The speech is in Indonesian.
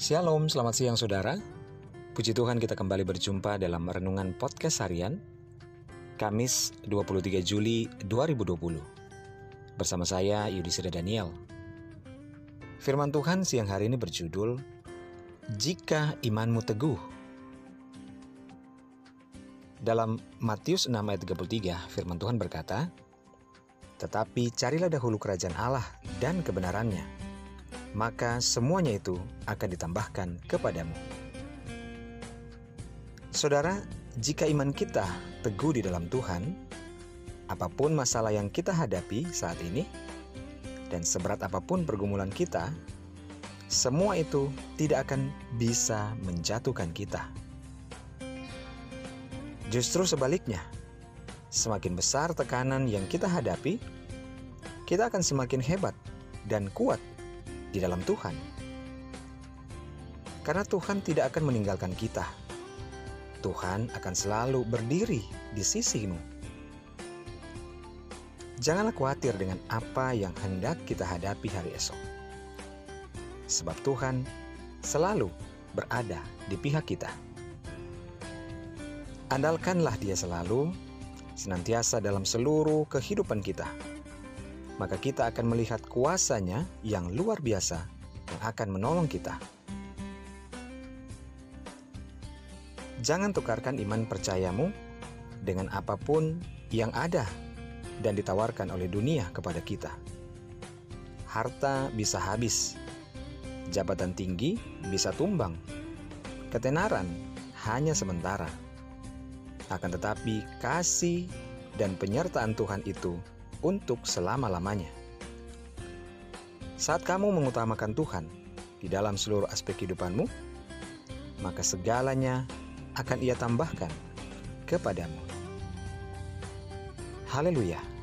Shalom, selamat siang saudara. Puji Tuhan kita kembali berjumpa dalam Renungan Podcast Harian Kamis 23 Juli 2020 Bersama saya Yudhistira Daniel. Firman Tuhan siang hari ini berjudul Jika imanmu teguh. Dalam Matius 6 ayat 33 firman Tuhan berkata Tetapi carilah dahulu kerajaan Allah dan kebenarannya maka semuanya itu akan ditambahkan kepadamu. Saudara, jika iman kita teguh di dalam Tuhan, apa pun masalah yang kita hadapi saat ini, dan seberat apa pun pergumulan kita, semua itu tidak akan bisa menjatuhkan kita. Justru sebaliknya, semakin besar tekanan yang kita hadapi, kita akan semakin hebat dan kuat di dalam Tuhan. Karena Tuhan tidak akan meninggalkan kita. Tuhan akan selalu berdiri di sisimu. Janganlah khawatir dengan apa yang hendak kita hadapi hari esok. Sebab Tuhan selalu berada di pihak kita. Andalkanlah dia selalu, senantiasa dalam seluruh kehidupan kita maka kita akan melihat kuasanya yang luar biasa yang akan menolong kita. Jangan tukarkan iman percayamu dengan apa pun yang ada dan ditawarkan oleh dunia kepada kita. Harta bisa habis, jabatan tinggi bisa tumbang, ketenaran hanya sementara. Akan tetapi, kasih dan penyertaan Tuhan itu untuk selama-lamanya. Saat kamu mengutamakan Tuhan di dalam seluruh aspek kehidupanmu, maka segalanya akan Ia tambahkan kepadamu. Haleluya!